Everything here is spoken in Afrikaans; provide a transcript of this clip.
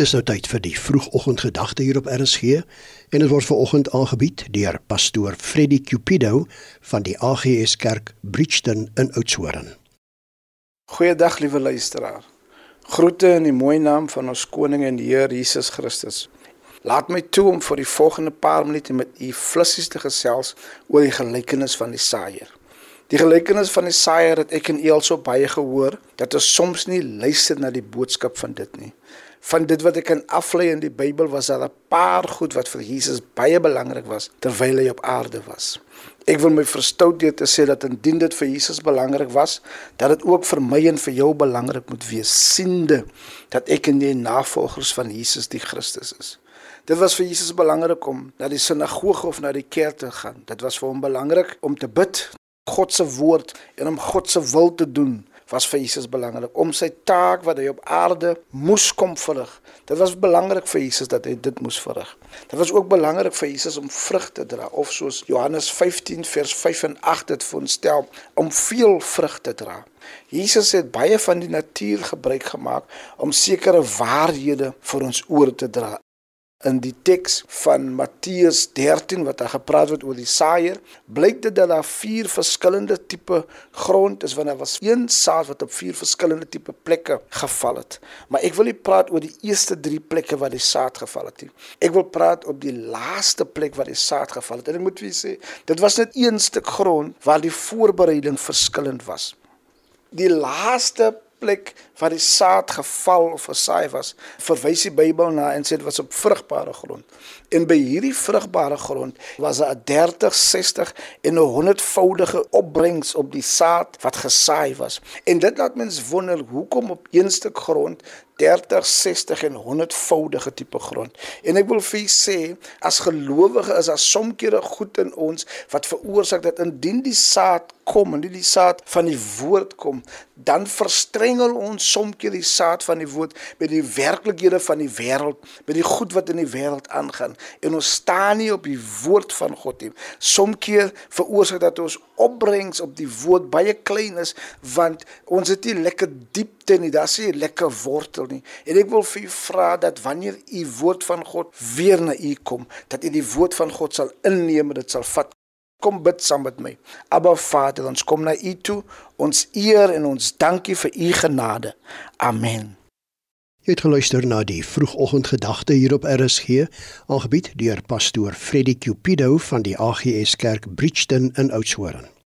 Dis nou tyd vir die vroegoggendgedagte hier op RSG en dit word veraloggend aangebied deur pastoor Freddie Cupido van die AGS Kerk Bridgton in Oudtshoorn. Goeiedag liewe luisteraar. Groete in die mooi naam van ons koning en Heer Jesus Christus. Laat my toe om vir die volgende paar minute met u flissies te gesels oor die gelykenis van die saaier. Die gelykenis van die saaier het ek en u al so baie gehoor dat ons soms nie luister na die boodskap van dit nie van dit wat ek kan aflei in die Bybel was daar 'n paar goed wat vir Jesus baie belangrik was terwyl hy op aarde was. Ek wil my verstout deur te sê dat indien dit vir Jesus belangrik was, dat dit ook vir my en vir jou belangrik moet wees, siende dat ek en jy navolgers van Jesus die Christus is. Dit was vir Jesus belangrik om na die sinagoge of na die kerk te gaan. Dit was vir hom belangrik om te bid, God se woord en om God se wil te doen was vir Jesus belangrik om sy taak wat hy op aarde moes kom verrig. Dit was belangrik vir Jesus dat hy dit moes verrig. Dit was ook belangrik vir Jesus om vrug te dra of soos Johannes 15 vers 5 en 8 dit voorstel om veel vrug te dra. Jesus het baie van die natuur gebruik gemaak om sekere waarhede vir ons oor te dra in die teks van Matteus 13 wat daar gepraat word oor die saaier, blyk dit dat daar vier verskillende tipe grond is wanneer was een saad wat op vier verskillende tipe plekke geval het. Maar ek wil nie praat oor die eerste 3 plekke waar die saad geval het nie. Ek wil praat op die laaste plek waar die saad geval het. En ek moet vir sê, dit was net een stuk grond waar die voorbereiding verskillend was. Die laaste plek waar die saad geval of gesaai was, verwys die Bybel na en sê dit was op vrugbare grond. En by hierdie vrugbare grond was daar 'n 30, 60 en 'n 100voudige opbrengs op die saad wat gesaai was. En dit laat mens wonder hoekom op een stuk grond 30, 60 en 100voudige tipe grond. En ek wil vir u sê, as gelowige is daar soms kere goed in ons wat veroorsaak dat indien die saad kom, indien die saad van die woord kom, dan verstrengel ons soms die saad van die woord met die werklikhede van die wêreld, met die goed wat in die wêreld aangaan en ons staan nie op die woord van God nie. Soms veroorsaak dat ons opbrengs op die woord baie klein is want ons het nie lekker diepte nie, daar's nie lekker wortel nie. En ek wil vir u vra dat wanneer u woord van God weer na u kom, dat u die woord van God sal inneem en dit sal vat. Kom bid saam met my. Abba Vader, ons kom na u toe. Ons eer en ons dankie vir u genade. Amen. Jy het geluister na die vroegoggendgedagte hier op RSG, aangebied deur pastoor Freddie Cupido van die AGS Kerk Bridgton in Oudtshoorn.